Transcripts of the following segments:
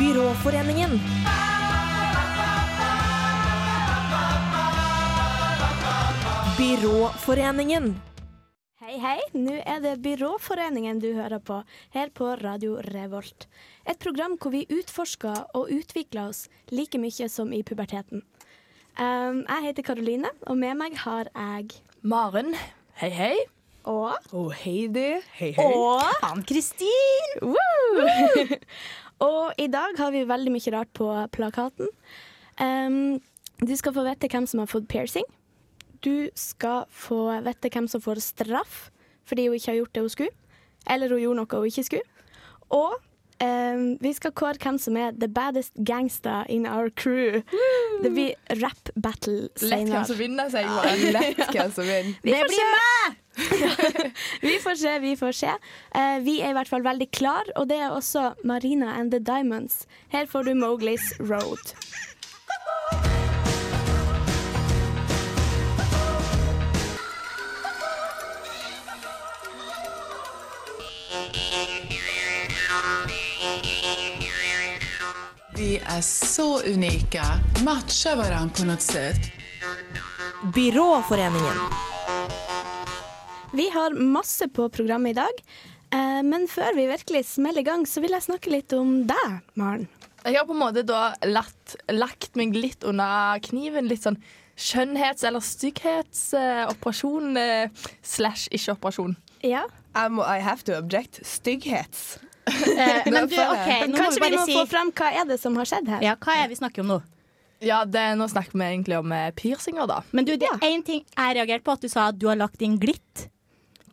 Byråforeningen. Byråforeningen. Hei, hei. Nå er det Byråforeningen du hører på, her på Radio Revolt. Et program hvor vi utforsker og utvikler oss like mye som i puberteten. Um, jeg heter Karoline, og med meg har jeg Maren. Hei, hei. Og Og Heidi. Hei, hei. Og Ann-Kristin! Woo! og i dag har vi veldig mye rart på plakaten. Um, du skal få vite hvem som har fått piercing. Du skal få vite hvem som får straff fordi hun ikke har gjort det hun skulle. Eller hun gjorde noe hun ikke skulle. Og um, vi skal kåre hvem som er the baddest gangster in our crew. Det blir rap battle senere. Lett hvem som vinner, sier jeg bare. lett hvem som vinner. Vi får se. vi får se, vi får se. Uh, vi er i hvert fall veldig klar, og det er også Marina and the Diamonds. Her får du Mowglis Road. Vi er så unike. Matcher hverandre på noe sett. Byråforeningen. Vi har masse på programmet i dag, eh, men før vi virkelig smeller i gang, så vil jeg snakke litt om deg, Maren. Jeg har på en måte da latt, lagt meg litt under kniven. Litt sånn skjønnhets- eller stygghetsoperasjon eh, slash ikke-operasjon. Ja. I'm, I have to object. Stygghets. Eh, men du, OK, nå Kanskje må vi vi må si få fram hva er det som har skjedd her? Ja, hva er det vi snakker om nå? Ja, det, Nå snakker vi egentlig om eh, piercinger, da. Men du, det er én ting jeg reagerte på, at du sa at du har lagt inn glitt.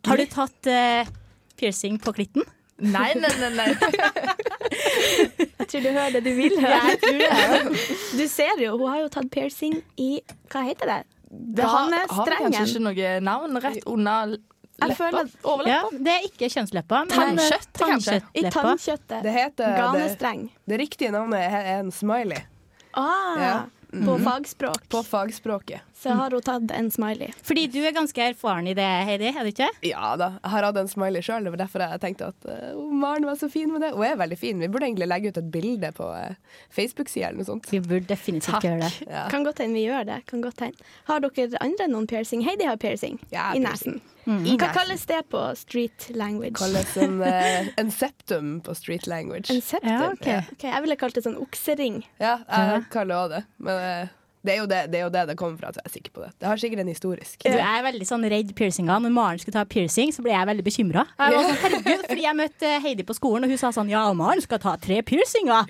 Har du tatt uh, piercing på klitten? Nei, nei, nei. nei. Jeg tror du hører det du vil høre. Du ser jo, hun har jo tatt piercing i Hva heter det? Det har, har vi kanskje ikke noe navn rett under Jeg leppa? Ja, det er ikke kjønnsleppa. men, eh, kanskje? I tannkjøttet. Det heter det, Ganestreng. det riktige navnet er en smiley Ah, Ja. På fagspråk. på fagspråket. Så har hun tatt en smiley. Fordi du er ganske erfaren i det, Heidi, er du ikke? Ja da, jeg har hatt en smiley sjøl. Det var derfor jeg tenkte at uh, Maren var så fin med det. Hun er veldig fin. Vi burde egentlig legge ut et bilde på uh, Facebook-sida eller noe sånt. Vi burde definitivt Takk. gjøre det. Ja. Kan godt hende vi gjør det. Kan godt hende. Har dere andre noen piercing? Heidi har piercing Ja, i nesen. I Hva kalles det på street language? Kalles en, uh, en septum på street language. En septum? Ja, ok. Ok, jeg ville kalt det sånn oksering. Ja, jeg kaller òg det. Men uh, det, er jo det, det er jo det det kommer fra, så jeg er sikker på det. Det har sikkert en historisk. Du er veldig sånn redd piercinger. Når Maren skulle ta piercing, så ble jeg veldig bekymra. Sånn, herregud, fordi jeg møtte Heidi på skolen, og hun sa sånn Ja, Maren skal ta tre piercinger,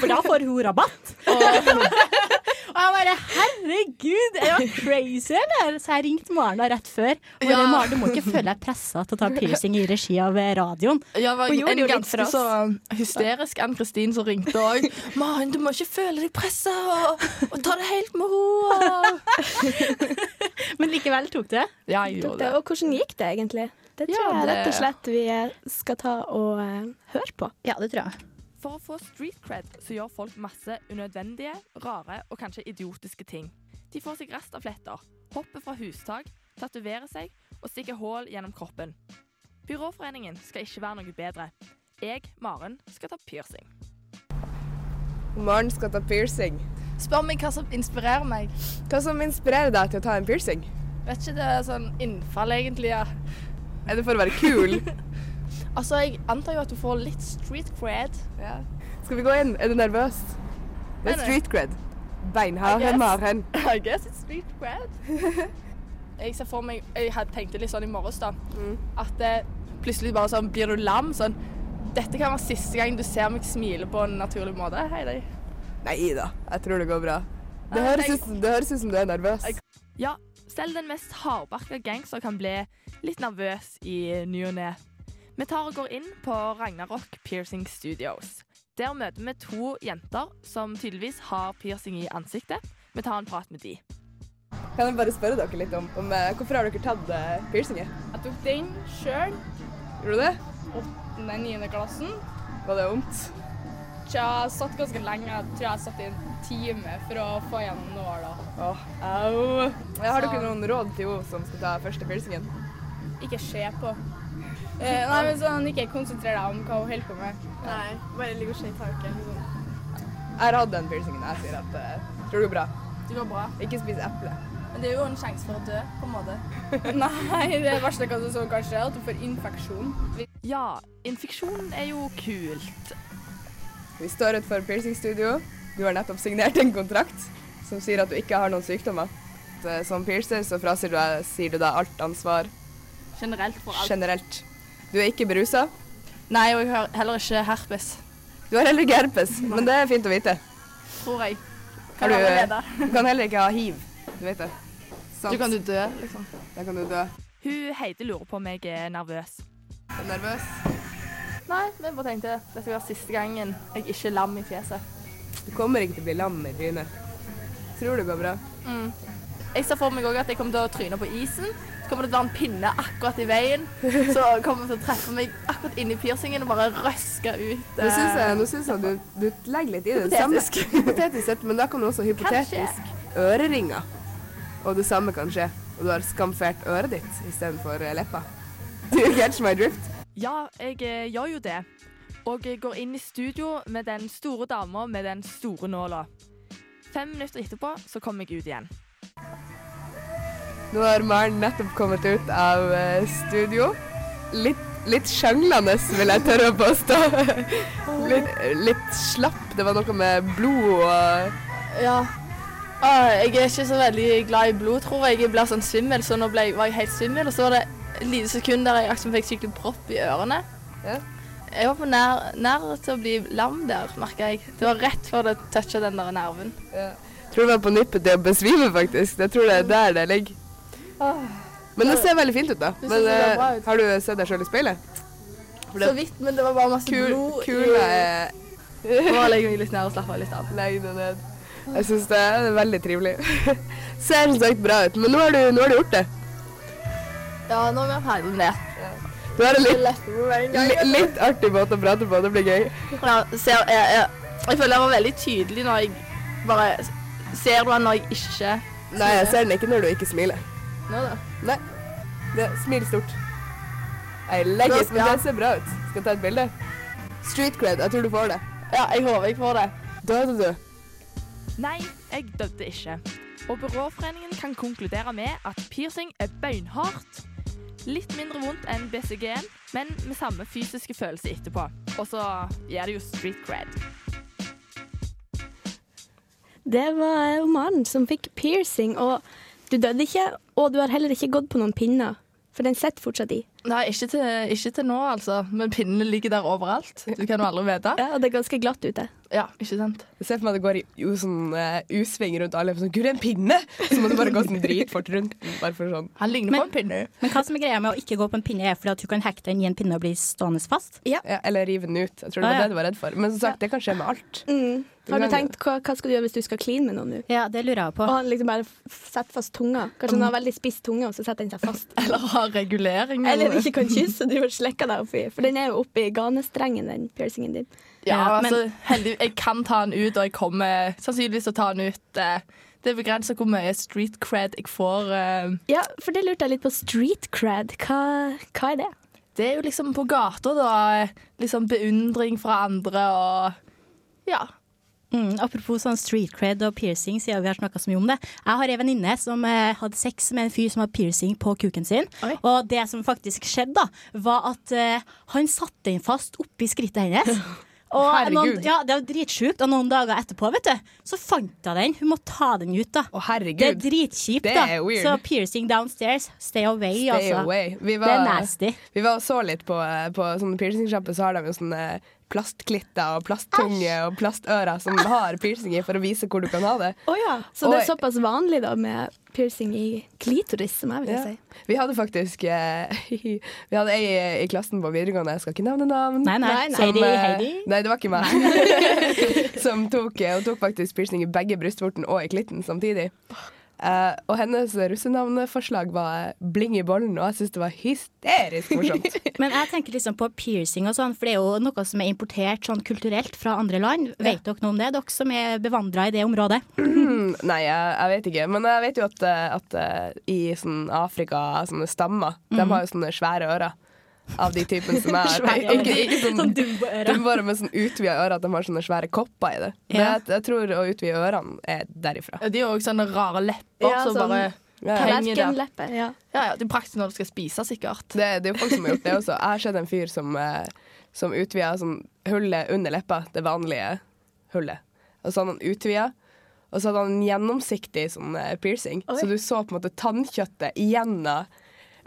for da får hun rabatt. Og jeg bare Herregud, er jeg crazy, eller? Så jeg ringte Maren da rett før. Og Ja. Maren, du må ikke føle deg pressa til å ta piercing i regi av eh, radioen. Ja, det var Hun en det ganske så hysterisk Ann-Kristin som ringte òg. 'Maren, du må ikke føle deg pressa, og, og ta det helt med ro.' Men likevel tok det. Ja, jeg gjorde det. det. Og hvordan gikk det egentlig? Det tror Ja, jeg rett og slett vi eh, skal ta og uh, høre på. Ja, det tror jeg. For å få street cred så gjør folk masse unødvendige, rare og kanskje idiotiske ting. De får seg rastafletter, hopper fra hustak, tatoverer seg og stikker hull gjennom kroppen. Byråforeningen skal ikke være noe bedre. Jeg, Maren, skal ta piercing. Maren skal ta piercing. Spør meg hva som inspirerer meg. Hva som inspirerer deg til å ta en piercing? Vet ikke, det er sånn innfall, egentlig. ja. Er det for å være kul? Altså, Jeg antar jo at du får litt street cred. ja. Skal vi gå inn? Er du nervøs? Det er street cred. Beinhard hen, Maren. I guess it's street cred. Jeg ser for meg Jeg hadde tenkte litt sånn i morges, da. At det plutselig bare sånn Blir du lam? Sånn Dette kan være siste gang du ser meg smile på en naturlig måte. Hei, deg. Nei da, jeg tror det går bra. Det Nei, høres, ut, det høres ut som du er nervøs. Ja, selv den mest hardbarka gangster kan bli litt nervøs i ny og ne. Vi tar og går inn på Ragnarok Piercing Studios. Der møter vi to jenter som tydeligvis har piercing i ansiktet. Vi tar en prat med de. Kan jeg bare spørre dere litt om, om eh, hvorfor har dere tatt uh, piercinger? Jeg tok den sjøl, Gjorde du det? åttende, niende klassen. Var det vondt? Tja, jeg satt ganske lenge. Jeg tror jeg satt i en time for å få igjen nåla. Åh, au. Har dere noen råd til henne som skal ta første piercingen? Ikke se på. Eh, nei, men sånn, Ikke konsentrer deg om hva hun holder på med. Nei, bare ligger og i taket. Liksom. Jeg har hatt den piercingen. Jeg sier at uh, tror det går bra. Det går bra. Ikke spis eple. Men det er jo en sjanse for å dø, på en måte. Nei, det verste kan du så skje, er at du får infeksjon. Ja, infeksjon er jo kult. Vi står utenfor piercingstudio. Du har nettopp signert en kontrakt som sier at du ikke har noen sykdommer. Som piercer så frasier sier du deg alt ansvar Generelt for alt. generelt. Du er ikke berusa. Nei, og jeg har heller ikke herpes, Du har heller ikke herpes, men det er fint å vite. tror jeg. Kan du, allerede. du kan heller ikke ha hiv. Du vet det. Sant. Du kan du dø, liksom. Da kan du dø. Hun Heidi lurer på om jeg er nervøs. Er du nervøs? Nei, vi bare tenkte det skal være siste gangen jeg ikke er lam i fjeset. Du kommer ikke til å bli lam i trynet. Tror det går bra. Mm. Jeg ser for meg òg at jeg kommer til å tryne på isen. Kommer det til å være en pinne akkurat i veien. Så kommer det til å treffe meg akkurat inni piercingen og bare røske ut. Nå syns jeg, nå synes jeg du, du legger litt i det. Samme- Hypotetisk. Hypotetisk sett, men da kan du også hypotetisk øreringer. Og det samme kan skje. Og du har skamfert øret ditt istedenfor eh, leppa. Do you catch my drift? Ja, jeg eh, gjør jo det. Og jeg går inn i studio med den store dama med den store nåla. Fem minutter etterpå så kommer jeg ut igjen. Nå har Maren nettopp kommet ut av eh, studio. Litt, litt sjanglende, vil jeg tørre å påstå. litt, litt slapp. Det var noe med blod og Ja. Ah, jeg er ikke så veldig glad i blod, tror jeg. Jeg blir sånn svimmel, så nå ble, var jeg helt svimmel. Og så var det et lite sekund der jeg akkurat fikk skikkelig propp i ørene. Ja. Jeg var på nær, nær til å bli lam der, merka jeg. Det var rett før det toucha den der nerven. Ja. tror det var på nippet til å besvime, faktisk. Jeg tror det er der det ligger. Men det ser veldig fint ut, da. Men eh, ut. har du sett deg sjøl i speilet? Så vidt, men det var bare masse Kul, blod Kule eh, Bare legge meg litt ned og slappe litt av. Legg det ned. Jeg syns det er veldig trivelig. Ser som sagt bra ut, men nå har du, nå har du gjort det. Ja, nå er vi ferdig med det. Du har en litt, litt artig måte å prate på. Det blir gøy. Ja, ser, jeg, jeg, jeg føler jeg var veldig tydelig når jeg bare Ser du den når jeg ikke smiler? Nei, jeg ser den ikke når du ikke smiler. Nå, da. Nei. Det, smil stort. I like it, men det ser bra ut. Skal jeg ta et bilde? Street cred. Jeg tror du får det. Ja, jeg håper jeg får det. Døde du? Nei, jeg døde ikke. Og Byråforeningen kan konkludere med at piercing er beinhardt. Litt mindre vondt enn BCG-en, men med samme fysiske følelse etterpå. Og så gir det jo street cred. Det var mannen som fikk piercing, og du døde ikke, og du har heller ikke gått på noen pinner, for den sitter fortsatt i. Nei, ikke til, ikke til nå, altså. Men pinnene ligger der overalt. Du kan jo aldri vite. Ja, og det er ganske glatt ute. Ja, ikke sant? Jeg ser for meg at det går i sånn uh, U-sving rundt alle. Sånn, Gud, en pinne! Så må du bare gå sånn dritfort rundt. Bare for sånn. Han ligner Men- på en pinne. Men hva som er greia med å ikke gå på en pinne, er fordi at du kan hekte den i en pinne og bli stående fast? Ja, eller rive den ut. Jeg tror det Ah, var ja. det du var redd for. Men som sagt, det kan skje med alt. Mm. Du Har du tenkt hva, hva skal du gjøre hvis du skal kline med noen nå? Ja, det lurer jeg på. Og han liksom bare setter fast tunga. Kanskje han har veldig spiss tunge, og så setter den seg fast. Eller har regulering. Eller ikke kan kysse og driver og slikker deg oppi. For den er jo oppi ganestrengen, den piercingen din. Ja, altså, heldig, jeg kan ta den ut, og jeg kommer sannsynligvis til å ta den ut. eh, Det er begrenset hvor mye street cred jeg får. eh. Ja, for det lurte jeg litt på. Street cred, hva, hva er det? Det er jo liksom på gata, da. Liksom beundring fra andre og Ja. Mm, apropos sånn street cred og piercing, siden vi har snakka så mye om det. Jeg har ei venninne som eh, hadde sex med en fyr som hadde piercing på kuken sin. Oi. Og det som faktisk skjedde, da, var at eh, han satte den fast oppi skrittet hennes. Og noen, ja, Det var dritsjukt. Og noen dager etterpå vet du, så fant hun den. Hun må ta den ut. da Å, Det er dritkjipt. Da er weird. Så piercing downstairs, stay away. Stay altså. away. Vi Det er nasty. Vi var og så litt på, eh, på sånne piercingsjapper, så har de jo sånne plastklitter og plasttunge og plastører som har piercing i for å vise hvor du kan ha det. Oh, ja. Så det er såpass vanlig da med piercing i klitoris, som jeg vil Ja. si. Vi hadde faktisk eh, Vi hadde ei i klassen på videregående, jeg skal ikke nevne navn. Nei, nei. Nei, nei. Heidi, eh, Heidi. Nei, det var ikke meg. som tok, eh, hun tok faktisk piercing i begge brystvorten og i klitten samtidig. Eh, og hennes russenavneforslag var Bling i bollen, og jeg syns det var hysterisk morsomt. Men jeg tenker liksom på piercing og sånn, for det er jo noe som er importert sånn kulturelt fra andre land. Vet dere noe om det, dere som er bevandra i det området? Hmm, Nei, jeg, jeg vet ikke. Men jeg vet jo at, eh, at eh, i sånn Afrika, sånne stammer, de har jo sånne svære ører. Av de typen som er Svære Ikke, ikke sånn, Sånn dumboører. dumboører med sånn utvida ører, at de har sånne svære kopper i det. Men Ja. jeg, jeg tror å utvide ørene er derifra. Ja, De har òg sånne rare lepper Ja, som sånn- bare. Tallerkenleppe. Ja. Ja, ja, Det er praktisk når du skal spise, sikkert. Det, det er jo folk som har gjort det også. Jeg har sett en fyr som, eh, som utvida sånn hullet under leppa, det vanlige hullet. Og så hadde han utvida, og så hadde han en gjennomsiktig sånn eh, piercing. Oi. Så du så på en måte tannkjøttet gjennom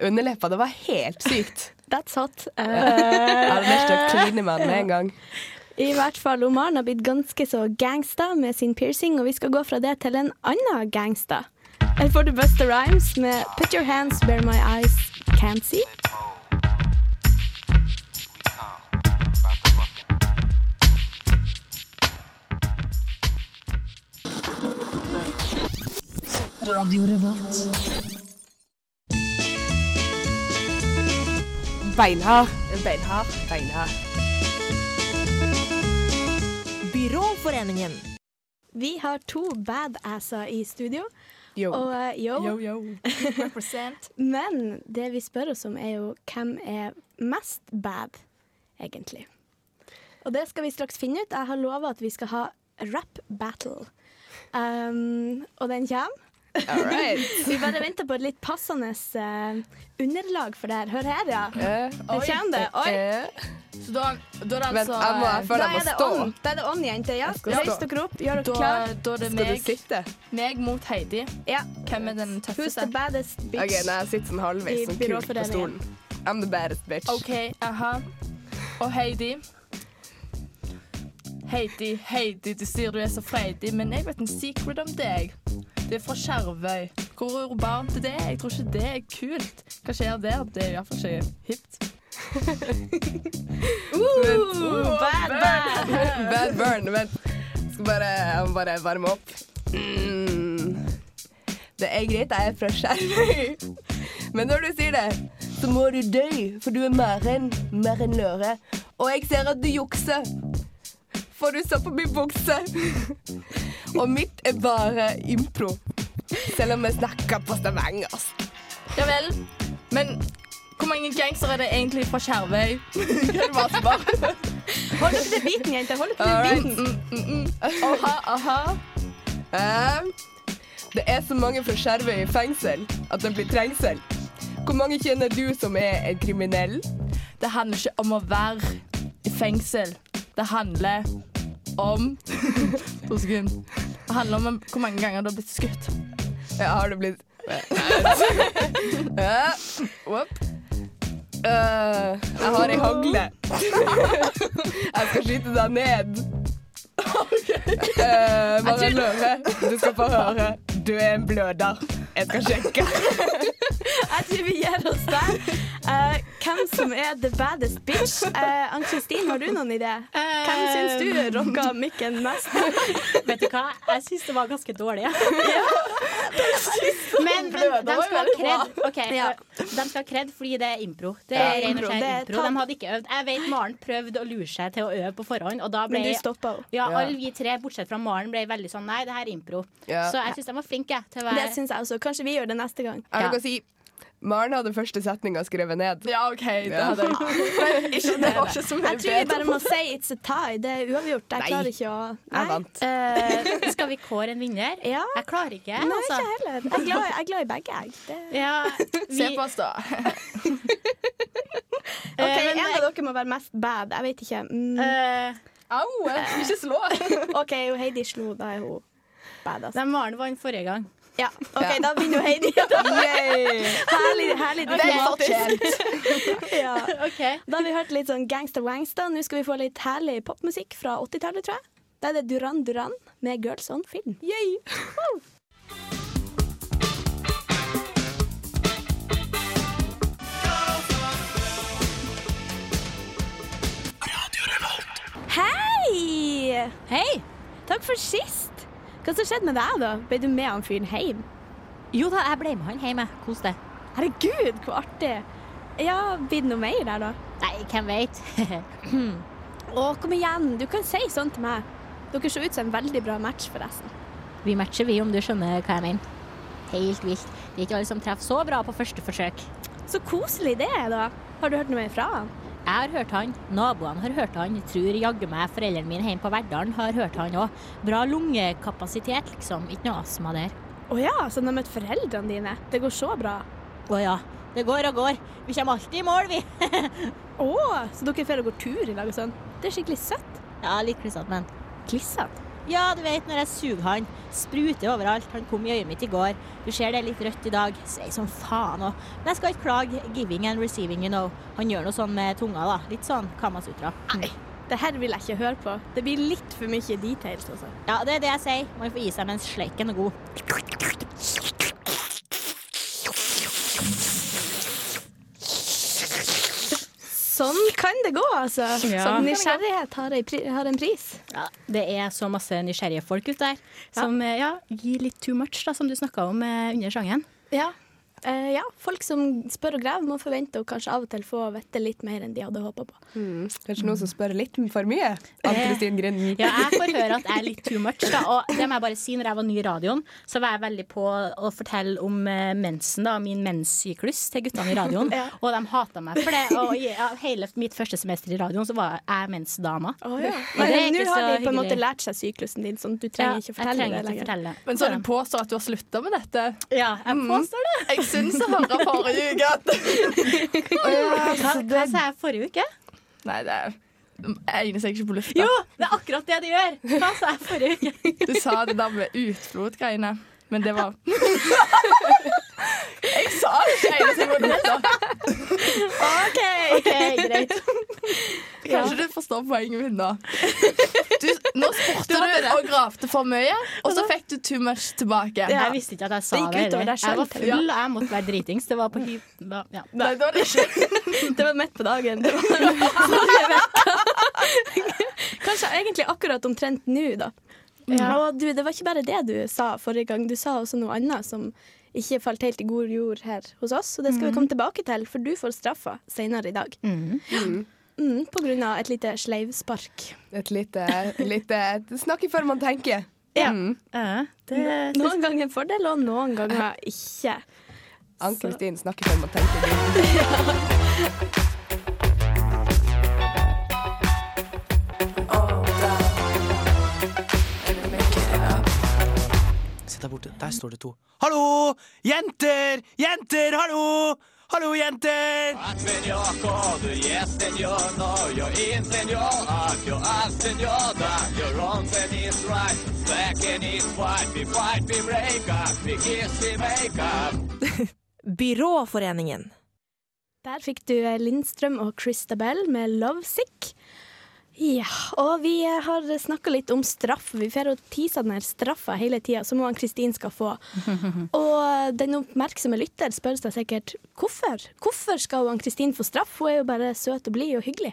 underleppa. Det var helt sykt. That's hot. Eh, Jeg hadde lyst til å kline med den med en gang. I hvert fall, Omaren har blitt ganske så gangsta med sin piercing, og vi skal gå fra det til en annen gangsta. Her får du Buster Rhymes med 'Put Your Hands Where My Eyes Can't See'. Beinhard. Beinhard. Beinhard. Byråforeningen. Vi har to badasser i studio, Yo. og eh, yo. yo. Represent. Men det vi spør oss om, er jo hvem er mest bad, egentlig. Og det skal vi straks finne ut. Jeg har lova at vi skal ha rap battle. Um, og den kommer. All right. Vi bare venter på et litt passende eh, underlag for det her. Hør her, ja. Eh, Der kommer det. Oi. eh. Så da, da er det Vent, altså jeg må, jeg føler Da jeg må er det stå. on. Da er det on, jenter. Ja. skal Reis stå. dere opp. Gjør dere da, klar. da er det Skal du meg, sitte? meg mot Heidi. Ja. Hvem er den Who's the tøffeste? baddest bitch? OK, nei, jeg sitter sånn halvveis, I sånn kult på byråforeningen. stolen. I'm the baddest bitch. OK, aha. Og Heidi. Heidi, Heidi, du sier du er så freidig, men jeg vet en secret om deg. Du er fra Skjervøy. Hvor urbant er det? Jeg tror ikke det er kult. Hva skjer der? Det er iallfall ikke hipt. Ooh, bad, bad. Bad burn. Vent. Skal bare, jeg må bare varme opp. Mm. Det er greit, jeg er fra Skjervøy. Men når du sier det, så må du dø, for du er mer enn mer enn løre. Og jeg ser at du jukser, for du så på min bukse. Og mitt er bare impro, selv om jeg snakker på stavangersk. Ja vel. Men hvor mange gangstere er det egentlig fra Skjervøy? Hold dere til biten, jenter. Hold dere til biten. Mm, mm, mm. Aha, aha. Eh, det er så mange fra Skjervøy i fengsel at det blir trengsel. Hvor mange kjenner du som er en kriminell? Det handler ikke om å være i fengsel. Det handler om To sekunder. Det handler om hvor mange ganger du har blitt skutt. Ja, har du blitt ja. Whoop. Eh, jeg har ei hagle. jeg skal skyte deg ned. Uh, Maren Løve, du skal få høre. Du er en bløder. Jeg skal sjekke. Jeg tror vi gir oss der. Uh, hvem som er the baddest bitch? Uh, Ann-Kristin, har du noen idé? Hvem syns du rocka mikken mest? Vet du hva? Jeg syns det var ganske dårlig. Men, men Bløder de skal ha kred. Okay, Ja. De skal ha kred fordi det er impro. Det er ja, impro. Det er impro. De hadde ikke øvd. Jeg vet Maren prøvde å lure seg til å øve på forhånd, og da ble Men du stoppa henne. ja, Ja. alle vi tre, bortsett fra Maren, ble veldig sånn Nei, det her er impro. Ja. Så jeg syns de var flinke til å Det være syns jeg også. Kanskje vi gjør det neste gang. Jeg Ja. å si. Maren hadde første setninga skrevet ned. Ja, OK. Det hadde jeg. Ikke, det var ikke så mye Jeg tror vi bare må si it's a tie. Det er uavgjort. Jeg Nei. klarer ikke å Jeg vant. Uh, Skal vi kåre en vinner? Ja. Jeg klarer ikke, Nei, altså. ikke heller. Jeg er glad, jeg er glad i begge, jeg. Det... Ja, Se på oss, da. OK, uh, men en av dere må være mest bad. Jeg vet ikke. Mm. Uh, Au! Ikke slå. OK, Heidi slo. Da er hun bad, altså. Maren vant forrige gang. Ja, OK, Ja. da vinner jo Heidi. herlig, herlig. Vel fortjent. Ja. okay. Da har vi hørt litt sånn gangster-wangster. Nå skal vi få litt herlig popmusikk fra 80-tallet, tror jeg. Da er det Duran Duran med Girls On Film. Yay! Hei! Hei! Takk for sist. Hva som skjedde med deg, da? Ble du med han fyren hjem? Jo da, jeg ble med han hjem. Kos deg. Herregud, hvor artig. Ja, blir det noe mer der, da? Nei, hvem veit? Å, kom igjen. Du kan si sånn til meg. Dere så ut som en veldig bra match, forresten. vi matcher, vi, om du skjønner hva jeg mener. Helt vilt. Det er ikke alle som treffer så bra på første forsøk. Så koselig det er, da. Har du hørt noe mer fra han? Jeg har hørt han, naboene har hørt han, tror jaggu meg foreldrene mine hjemme på Verdalen har hørt han òg. Bra lungekapasitet, liksom. Ikke noe astma der. Å ja, så de har møtt foreldrene dine. Det går så bra. Å ja, det går og går. Vi kommer alltid i mål, vi. Å, så dere får gå tur i lag og sånn. Det er skikkelig søtt. Ja, litt klissete, men Klissete. Ja, du vet når jeg suger han. Spruter overalt. Han kom i øyet mitt i går. Du ser det er litt rødt i dag. Svei som faen òg. Men jeg skal ikke klage. Giving and receiving, you know. Han gjør noe sånn med tunga, da. Litt sånn Kamasutra. Nei, det her vil jeg ikke høre på. Det blir litt for mye details, altså. Ja, det er det jeg sier. Man får gi seg mens sleiken er god. Sånn kan det gå, altså. Ja. Sånn nysgjerrighet har, har en pris. Ja, det er så masse nysgjerrige folk ute der som eh, ja, gir litt too much, da, som du snakka om eh, under sangen. Ja. Eh, ja, folk som spør og graver, må forvente å kanskje av og til få vite litt mer enn de hadde håpa på. Mm. Kanskje noen som spør litt for mye? Ann-Kristin Grinden. Ja, jeg får høre at jeg er litt too much. Da. Og det må jeg bare si, når jeg var ny i radioen, så var jeg veldig på å fortelle om eh, mensen, da, min menssyklus, til guttene i radioen. Ja. Og de hata meg for det. Og ja, hele mitt første semester i radioen så var jeg mensdama. Oh, ja. Nå har de på en måte lært seg syklusen din, sånn at du Ja, trenger ikke fortelle det lenger. fortelle. Men så har du påstår at du har slutta med dette? Ja, jeg påstår det. Jeg syns jeg hørte forrige uke Hva, hva sa jeg forrige uke? Nei, det egner seg ikke på lufta. Jo, det er akkurat det de gjør! Hva sa jeg forrige uke? Du sa det der med utflod-greiene, men det var Jeg sa det ikke egner seg på lufta. OK! Ok, greit. Kanskje du forstår poenget mitt nå. Du, nå spurte du og gravde for mye, og så fikk du too much tilbake. Ja. Jeg visste ikke at jeg sa Det det. heller. Jeg var full, og jeg måtte være dritings. Det var på hy... Ja. Nei, det var det ikke. Det var midt på dagen. Det var. Kanskje egentlig akkurat omtrent nå, da. Og du, det var ikke bare det du sa forrige gang. Du sa også noe annet som ikke falt helt i god jord her hos oss. Og det skal vi komme tilbake til, for du får straffa senere i dag. Mm, på grunn av et lite sleivspark. Et lite, lite Snakke før man tenker. Ja. Mm. Ja, det, Noen ganger en fordel, og noen ganger ikke. Ann-Kristin snakker før man tenker. Se der borte. Der står det to. Hallo! Jenter! Jenter! Hallo! Hallo, jenter! Byråforeningen. Der fikk du eh, Lindstrøm og Christabel med 'Lovesick'. Ja, og vi har snakka litt om straff. Vi får tisa den her straffa hele tida, som han Kristin skal få. Og den oppmerksomme lytter spør seg sikkert hvorfor. Hvorfor skal han Kristin få straff? Hun er jo bare søt og blid og hyggelig.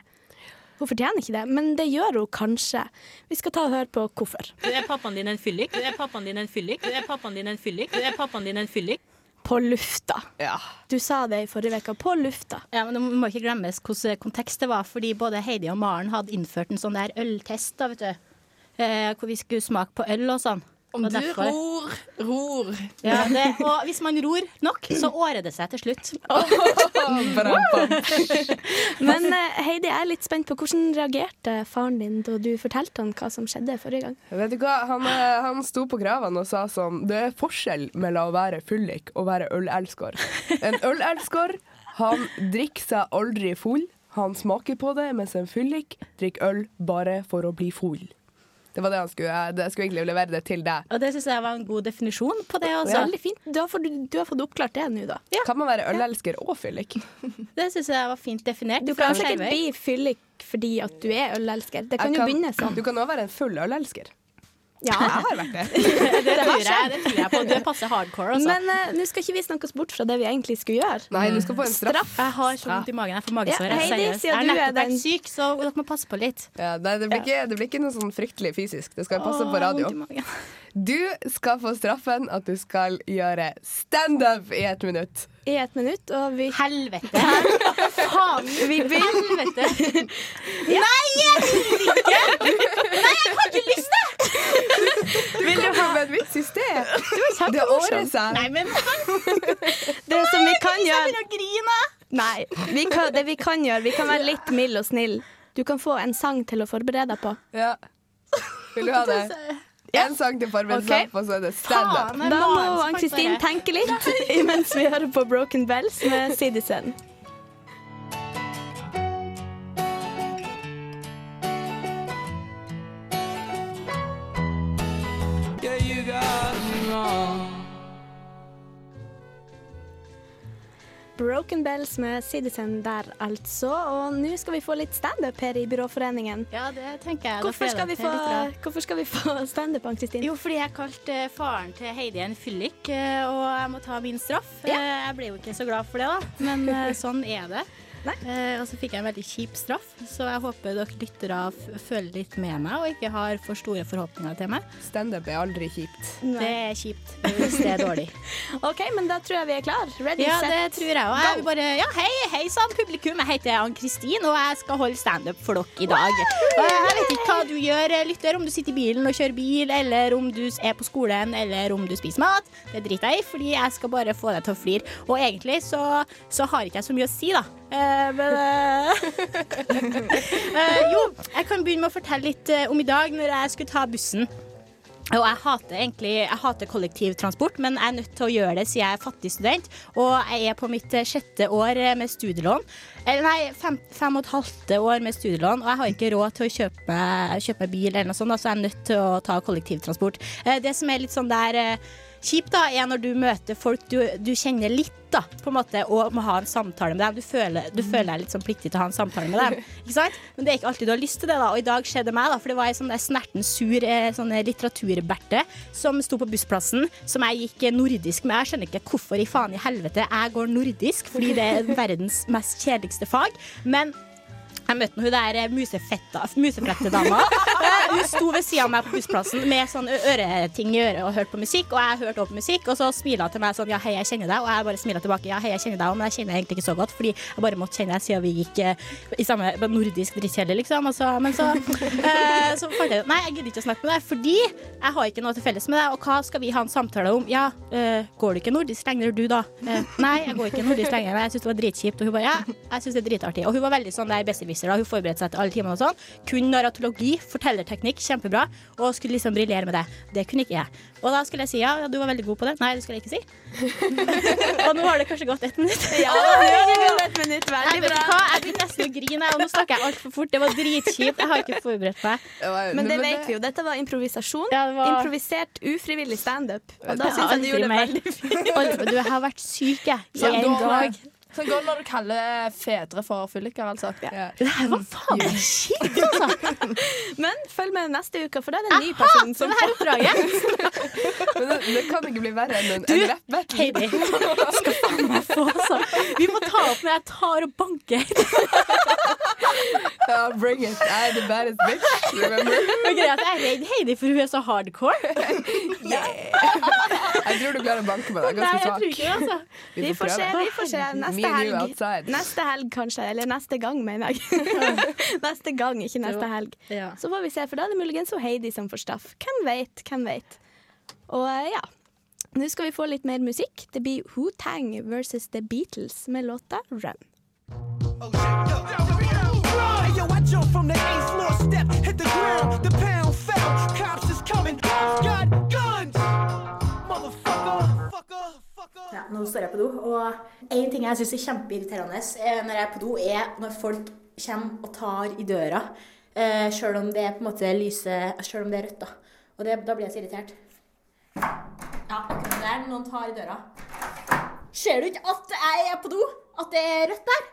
Hun fortjener ikke det, men det gjør hun kanskje. Vi skal ta og høre på hvorfor. er pappaen din en fyllik? Er pappaen din en fyllik? Er pappaen din en fyllik? Er pappaen din en fyllik? På lufta. Ja. Du sa det i forrige uke. På lufta. Ja, men Det må ikke glemmes hvordan kontekst det var, fordi både Heidi og Maren hadde innført en sånn der øltest. da, vet du. Eh, hvor vi skulle smake på øl og sånn. Om du derfor- ror, ror. Ja, det, og hvis man ror nok, så årer det seg til slutt. Men eh, Heidi, jeg er litt spent på hvordan reagerte faren din da du fortalte han hva som skjedde forrige gang? Vet du hva? Han, eh, han sto på kravene og sa sånn Det er forskjell mellom å være fyllik og være ølelsker. En ølelsker, han drikker seg aldri full. Han smaker på det, mens en fyllik drikker øl bare for å bli full. Det var det han skulle jeg skulle egentlig levere det til deg. Og det syns jeg var en god definisjon på det. Også. Veldig fint. Du har, fått, du har fått oppklart det nå, da. Kan man være ølelsker og fyllik? Det syns jeg var fint definert. Du kan sikkert bli fyllik fordi at du er ølelsker. Det kan Jeg jo begynne sånn. Du kan òg være en full ølelsker. Ja. Jeg har vært det. Det tror jeg, det tror jeg på. Du er passe hardcore, altså. Men uh, nå skal ikke vi snakke oss bort fra det vi egentlig skulle gjøre. Nei, du skal få en straff. jeg har så vondt i magen. Jeg får magesår. Ja, jeg Heidi, siden Jeg har du nettopp den- vært syk, så dere må passe på litt. Ja, nei, det, blir ikke, det blir ikke noe sånn fryktelig fysisk. Det skal passe på radio. Du skal få straffen at du skal gjøre standup i ett minutt. I ett minutt, og vi Helvete. Faen, vi Helvete. Nei, jeg vil ikke! Nei, jeg har ikke lyst til Vil du ha med et vits i sted? var Det året kjempemorsom. Nei, men Det som vi kan gjøre! Nei, vi kan, det vi kan gjøre, vi kan være litt mild og snill. Du kan få en sang til å forberede deg på. Ja. Vil du ha det? En sang til forberedelse, okay. og så er det standup. Da må Ann-Kristin tenke litt mens vi hører på Broken Bells med Citizen. Wrong. Broken Bells med Citizen der, altså. Og nå skal vi få litt standup her i Byråforeningen. Ja, det tenker jeg. Hvorfor skal vi få, hvorfor skal vi få standup, Ann-Kristin? Jo, fordi jeg kalte faren til Heidi en fyllik, eh, og jeg må ta min straff. Ja. Eh, Jeg ble jo ikke så glad for det, da, men eh, sånn er det. Nei. Eh, og så fikk jeg en veldig kjip straff, så jeg håper dere lyttere føler litt med meg og ikke har for store forhåpninger til meg. Standup er aldri kjipt. Det er kjipt hvis det er dårlig. OK, men da tror jeg vi er klar. Ready, Ja, set, det tror jeg. Og jeg vil bare Ja, hei, hei sann, publikum. Jeg heter Ann-Kristin, og jeg skal holde standup for dere i dag. Og jeg vet ikke hva du gjør, eh, lytter, om du sitter i bilen og kjører bil, eller om du er på skolen, eller om du spiser mat. Det driter jeg i, fordi jeg skal bare få deg til å flire. Og egentlig så, så har ikke jeg så mye å si, da. Eh, men eh, eh, Jo, jeg kan begynne med å fortelle litt om i dag, når jeg skulle ta bussen. Og jeg hater egentlig jeg hater kollektivtransport, men jeg er nødt til å gjøre det siden jeg er fattig student. Og jeg er på mitt sjette år med studielån. Eller nei, fem, fem og et halvt år med studielån, og jeg har ikke råd til å kjøpe, kjøpe bil, eller noe sånt, så jeg er nødt til å ta kollektivtransport. Det som er litt sånn der kjipt, da, er når du møter folk du, du kjenner litt, da, på en måte, og må ha en samtale med dem. Du føler, du føler deg litt sånn pliktig til å ha en samtale med dem. Ikke sant? Men det er ikke alltid du har lyst til det, da. Og i dag skjedde meg, da, for det var ei sånn snerten sur eh, sånn litteraturberte som sto på bussplassen, som jeg gikk eh, nordisk med. Jeg skjønner ikke hvorfor i faen i helvete jeg går nordisk, fordi det er verdens mest kjedeligste fag. Men jeg møtte hun der eh, musefetta- museflettedama. Eh, Hun sto ved sida av meg på bussplassen med sånn øreting i øret og hørte på musikk. Og jeg hørte også på musikk, og så smilte hun til meg sånn ja, hei, jeg kjenner deg. Og jeg bare smilte tilbake ja, hei, jeg kjenner deg men jeg kjenner deg egentlig ikke så godt, fordi jeg bare måtte kjenne deg siden vi gikk eh, i samme nordisk drittkjeller, liksom. Og så, men så, eh, så fant jeg ut nei, jeg gidder ikke å snakke med deg, fordi jeg har ikke noe til felles med deg. Og hva skal vi ha en samtale om? Ja, eh, går du ikke nordisk lenger, du, da? Eh, nei, jeg går ikke nordisk lenger, men jeg syns det var dritkjipt. Og hun bare ja, jeg syns det er dritartig. Og hun var veldig sånn der besserwisser, da. Hun forberedte seg til alle timene og sånn. Kun narratologi, fortellerteknikk, kjempebra. Og skulle liksom briljere med det. Det kunne ikke jeg. Og da skulle jeg si ja, ja, du var veldig god på det. Nei, det skulle jeg ikke si. og nå har det kanskje gått ett minutt. Ja, det er et minutt. Veldig bra. hva, jeg begynner nesten å grine, og nå snakker jeg altfor fort. Det var dritkjipt. Jeg har ikke forberedt meg. Men det vet vi jo. Dette var improvisasjon. Ja, det var- Improvisert ufrivillig standup. Og da syns jeg du gjorde det veldig fint. Du har vært syk, jeg. I en dag. Sånn går det når du kaller fedre for fylliker, altså. Ja. Det her var faen meg kjipt, altså. Men følg med neste uke, for da er det en ny person som får oppdraget Men det, det kan ikke bli verre enn en, en rap. Heidi skal faen meg få, altså. Vi må ta opp når jeg tar og banker. Ja, bring it. I'm the baddest bitch. Remember? Greia er at jeg er redd Heidi, for hun er så hardcore. Jeg tror du klarer å banke med deg. Nei, Ganske jeg tror svak. ikke det, altså. Vi får se, vi får se. Me Neste helg. Neste helg, kanskje. Eller neste gang, mener jeg. neste gang, ikke neste helg. Ja. Så får vi se, for da er det muligens Heidi som får straff. Hvem vet, hvem vet. Og eh, ja. Nå skal vi få litt mer musikk. Det blir Who Tang versus The Beatles med låta Run. Hey, yo, I jumped Ja, nå står jeg på do, og en ting jeg syns er kjempeirriterende eh, når jeg er på do, er når folk kommer og tar i døra, eh, sjøl om det er på en måte lyse Sjøl om det er rødt, da. Og det, da blir jeg så irritert. Ja, akkurat der, noen tar i døra. Ser du ikke at jeg er på do? At det er rødt der?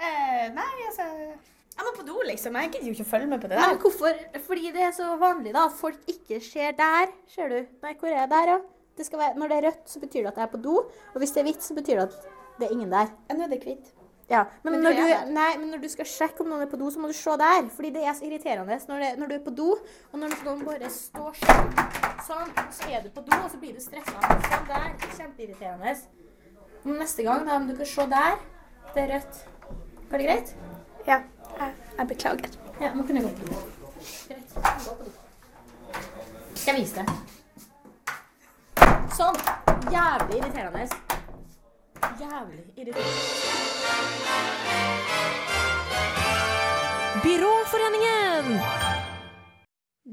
Eh, nei, altså Jeg må på do, liksom. Jeg gidder jo ikke å følge med på det der. men hvorfor? Fordi det er så vanlig da, folk ikke ser der. Ser du? Nei, hvor er jeg der, ja? Det skal være, når det er rødt, så betyr det at jeg er på do. Og hvis det er hvitt, så betyr det at det er ingen der. Ja, Nå er det hvitt. Ja, men, Men når du nei, men når du skal sjekke om noen er på do, så må du se der. Fordi det er så irriterende når, det, når du er på do, og når noen bare står sånn, sånn, så er du på do, og så blir du stressa. Sånn der. Kjempeirriterende. Men neste gang, da, om du kan se der, det er rødt. Går det greit? Ja. Jeg, jeg beklager. Ja, nå kunne jeg gå på do. Greit. Gå på do. Skal jeg vise deg? Sånn. Jævlig irriterende. Jævlig irriterende. Byråforeningen!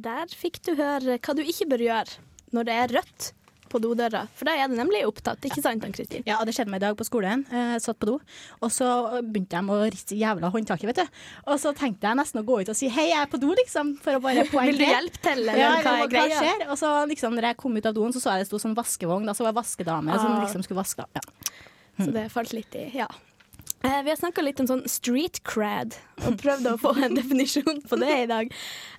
Der fikk du høre hva du ikke bør gjøre når det er rødt på dodøra. For da er det nemlig opptatt, ikke sant, Ann-Kristin? Ja, det skjedde meg i dag på skolen. Eh, Jeg satt på do, og så begynte de å riste jævla håndtaket, vet du. Og så tenkte jeg nesten å gå ut og si hei, jeg er på do, liksom, for å bare poengtere. Vil du hjelpe til, eller ja, hva er hva greia? skjer? Og så liksom, når jeg kom ut av doen, så så jeg det sto sånn vaskevogn, da, så var det vaskedame som Ah. liksom skulle vaske. Ja. Så det falt litt i Ja. Eh, vi har snakka litt om sånn street cred, og prøvd å få en definisjon på det i dag.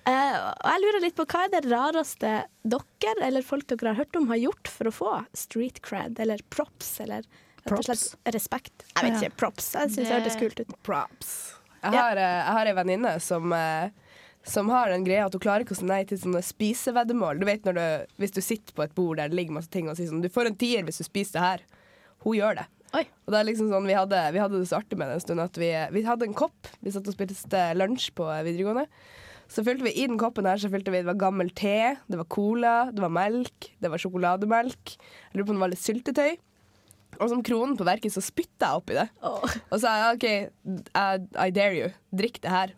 Eh, og jeg lurer litt på hva er det rareste dere eller folk dere har hørt om, har gjort for å få street cred, eller props, eller rett og slett respekt? Jeg vet ikke, props. Jeg syns det Det- hørtes kult ut. Props. Jeg har, eh, jeg har ei venninne som, eh, som har den greia at hun klarer ikke å si nei til sånne spiseveddemål. Du vet når du, Hvis du sitter på et bord der det ligger masse ting og sier sånn Du får en tier hvis du spiser det her. Hun gjør det. Oi. Og det er liksom sånn, vi hadde, vi hadde det så artig med det en stund at vi, vi hadde en kopp. Vi satt og spiste lunsj på videregående. Så fylte vi i den koppen her Så fylte vi, det var gammel te, det var cola, det var melk, det var sjokolademelk. Jeg lurer på om det var litt syltetøy. Og som kronen på verket så spytta jeg oppi det. Og sa OK, I, I dare you. Drikk det her.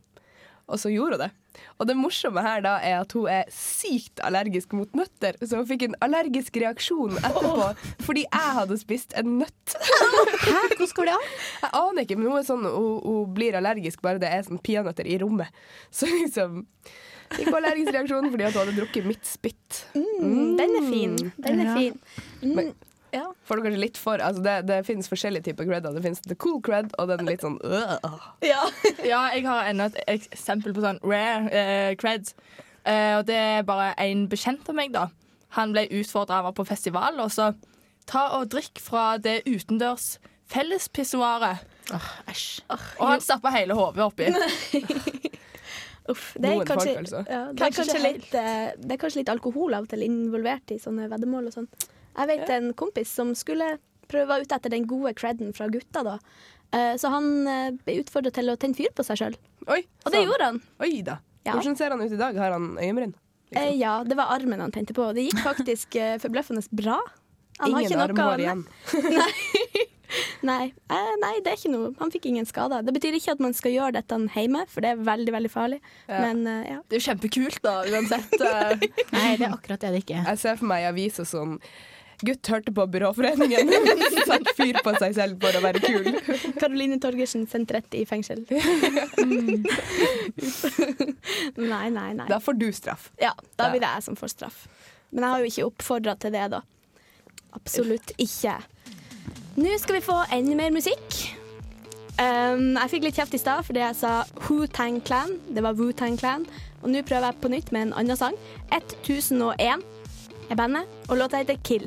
Og så gjorde hun det. Og det morsomme her da er at hun er sykt allergisk mot nøtter, så hun fikk en allergisk reaksjon etterpå fordi jeg hadde spist en nøtt. Hæ, hvordan går det an? Jeg aner ikke, men hun, er sånn, hun, hun blir allergisk bare det er sånn peanøtter i rommet. Så liksom Fikk allergisk reaksjon fordi hun hadde drukket mitt spytt. Mm, den er fin. Den er fin. Mm, Men- ja. Får du kanskje litt for altså det, det finnes forskjellige typer cred. Det finnes the cool cred og den litt sånn øh. ja. Ja, jeg har enda et eksempel på sånn rare uh, cred. Uh, og det er bare en bekjent av meg, da. Han ble utfordra av å være på festival, og så ta og drikk fra det utendørs fellespissoaret. Æsj. Og han stappa hele hodet oppi. Uff, det er kanskje, folk, altså. ja, det, er Kanskje kanskje litt, eh, det er kanskje litt alkohol av og til involvert i sånne veddemål og sånn. Jeg vet en kompis som skulle prøve ut etter den gode creden fra gutta, da. Eh, Så han eh, ble utfordret til å tenne fyr på seg sjøl, og det gjorde han. Oi da. Ja. Hvordan ser han ut i dag? Har han øyenbryn? Liksom? Ja, det var armen han tente på. Det gikk faktisk eh, forbløffende bra. Han har Ingen ikke noe- armhår igjen. Nei, Nei. nei, det er ikke noe. Han fikk ingen skader. Det betyr ikke at man skal gjøre dette hjemme, for det er veldig veldig farlig. Ja. Men eh, ja. Det er jo kjempekult, da, uansett. eh. Nei, det er akkurat det det ikke er. Jeg ser for meg aviser sånn Gutt hørte på Byråforeningen. Satt fyr på seg selv for å være kul. Karoline Torgersen sendt rett i fengsel. Mm. nei, nei, nei. Da får du straff. Ja, da blir det jeg som får straff. Men jeg har jo ikke oppfordra til det, da. Absolutt ikke. Nå skal vi få enda mer musikk. Um, jeg fikk litt kjeft i stad fordi jeg sa Wu-Tang Clan. Det var Wu-Tang Clan. Og nå prøver jeg på nytt med en annen sang. 1001 er bandet, og låta heter Kill.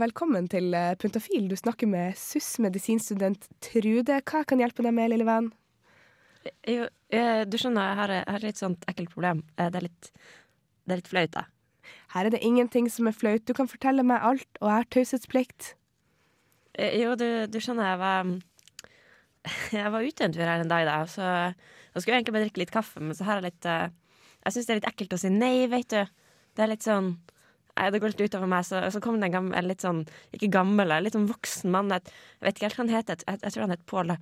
velkommen til eh, Puntafil. Du snakker med SUS medisinstudent Trude. Hva kan hjelpe deg med, lille venn? Jo, eh, du skjønner, jeg har, jeg har et litt sånt ekkelt problem. Eh, Det er litt, det er litt flaut, da. Her er det ingenting som er flaut. Du kan fortelle meg alt, og jeg har taushetsplikt. Jo, du, du skjønner, jeg var Jeg var ute en tur her en dag, da, så da skulle jeg egentlig bare drikke litt kaffe, men så har jeg litt Jeg syns det er litt ekkelt å si nei, vet du. Det er litt sånn Nei, det går litt utover meg. Så, så kom det en gammel, litt sånn, ikke gammel, litt sånn voksen mann. Jeg, jeg vet ikke helt hva han heter. Jeg, jeg tror han het Pål.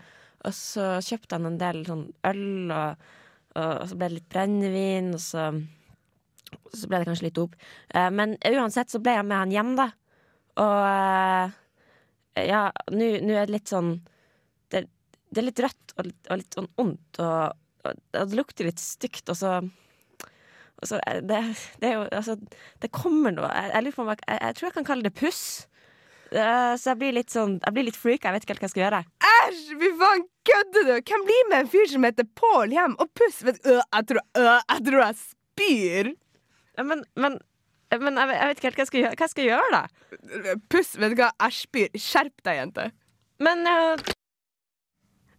Og så kjøpte han en del sånn øl, og, og, og så ble det litt brennevin, og så så ble det kanskje litt dop. Eh, men uansett så ble jeg med han hjem, da. Og eh, ja, nå er det litt sånn det, det er litt rødt og litt, og litt sånn ondt, og, og det lukter litt stygt, og så og så er det, det er jo Altså, det kommer noe Jeg, jeg, lurer på om jeg, jeg, jeg tror jeg kan kalle det puss. Eh, så jeg blir litt sånn Jeg blir litt freaka. Jeg vet ikke helt hva jeg skal gjøre. Æsj, fy faen, kødder du? Hvem blir med en fyr som heter Pål hjem og puss? Vet, du, øh, jeg, tror, øh, jeg tror jeg spyr. Ja, Men, men, men jeg, vet- jeg vet ikke helt hva jeg skal gjøre, hva skal jeg gjøre da. Puss, vet du hva, jeg spyr. Skjerp deg, jente. Men eh,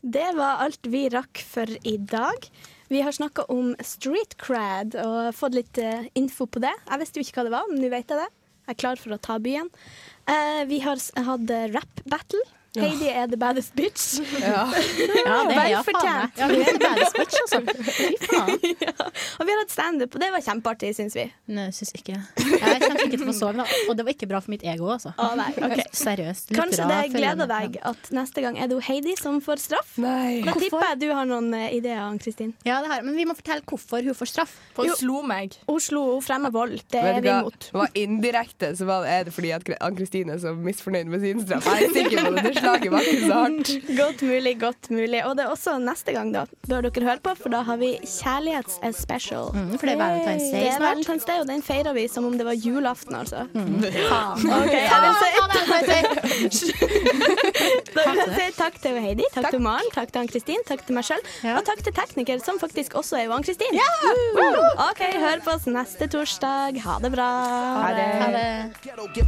Det var alt vi rakk for i dag. Vi har snakka om street crad og fått litt uh, info på det. Jeg visste jo ikke hva det var, men nå vet jeg det. Jeg er klar for å ta byen. Uh, vi har hatt eh, rap battle. Heidi er the baddest bitch. Ja. Ja, det er jeg faen meg. Ja, vi er baddest bitch, altså. Fy faen. Og vi har hatt standup, og det var kjempeartig, syns vi. Nei, syns ikke. Jeg kommer ikke til å få sove, da. og det var ikke bra for mitt ego, altså. Å, nei, okay. Seriøst. Kanskje det gleder deg at neste gang er det Heidi som får straff. Nei. Da tipper jeg du har noen eh, ideer, Ann-Kristin. Ja, det har jeg. Men vi må fortelle hvorfor hun får straff. For hun slo meg. Hun slo hun fremmer vold. Det er vi imot. Det var indirekte så var det, er det fordi at Ann-Kristin er så misfornøyd med sin straff. Jeg er sikker på det. Det slaget var ikke så hardt. Godt mulig, godt mulig. Og det er også neste gang, da. Bør dere høre på, for da har vi kjærlighets-special. Mm, for det er Valentine's Day Det er. Valentine's Day, og den feirer vi som om det var julaften, altså. Mm. Faen. Ok, jeg vil si, Ja, da vil jeg si takk til Heidi, takk, til Maren, takk til Ann-Kristin, takk til meg sjøl, Ja. og takk til tekniker, som faktisk også er jo Ann-Kristin. OK, hør på oss neste torsdag. Ha det bra. Ha det. Ghetto get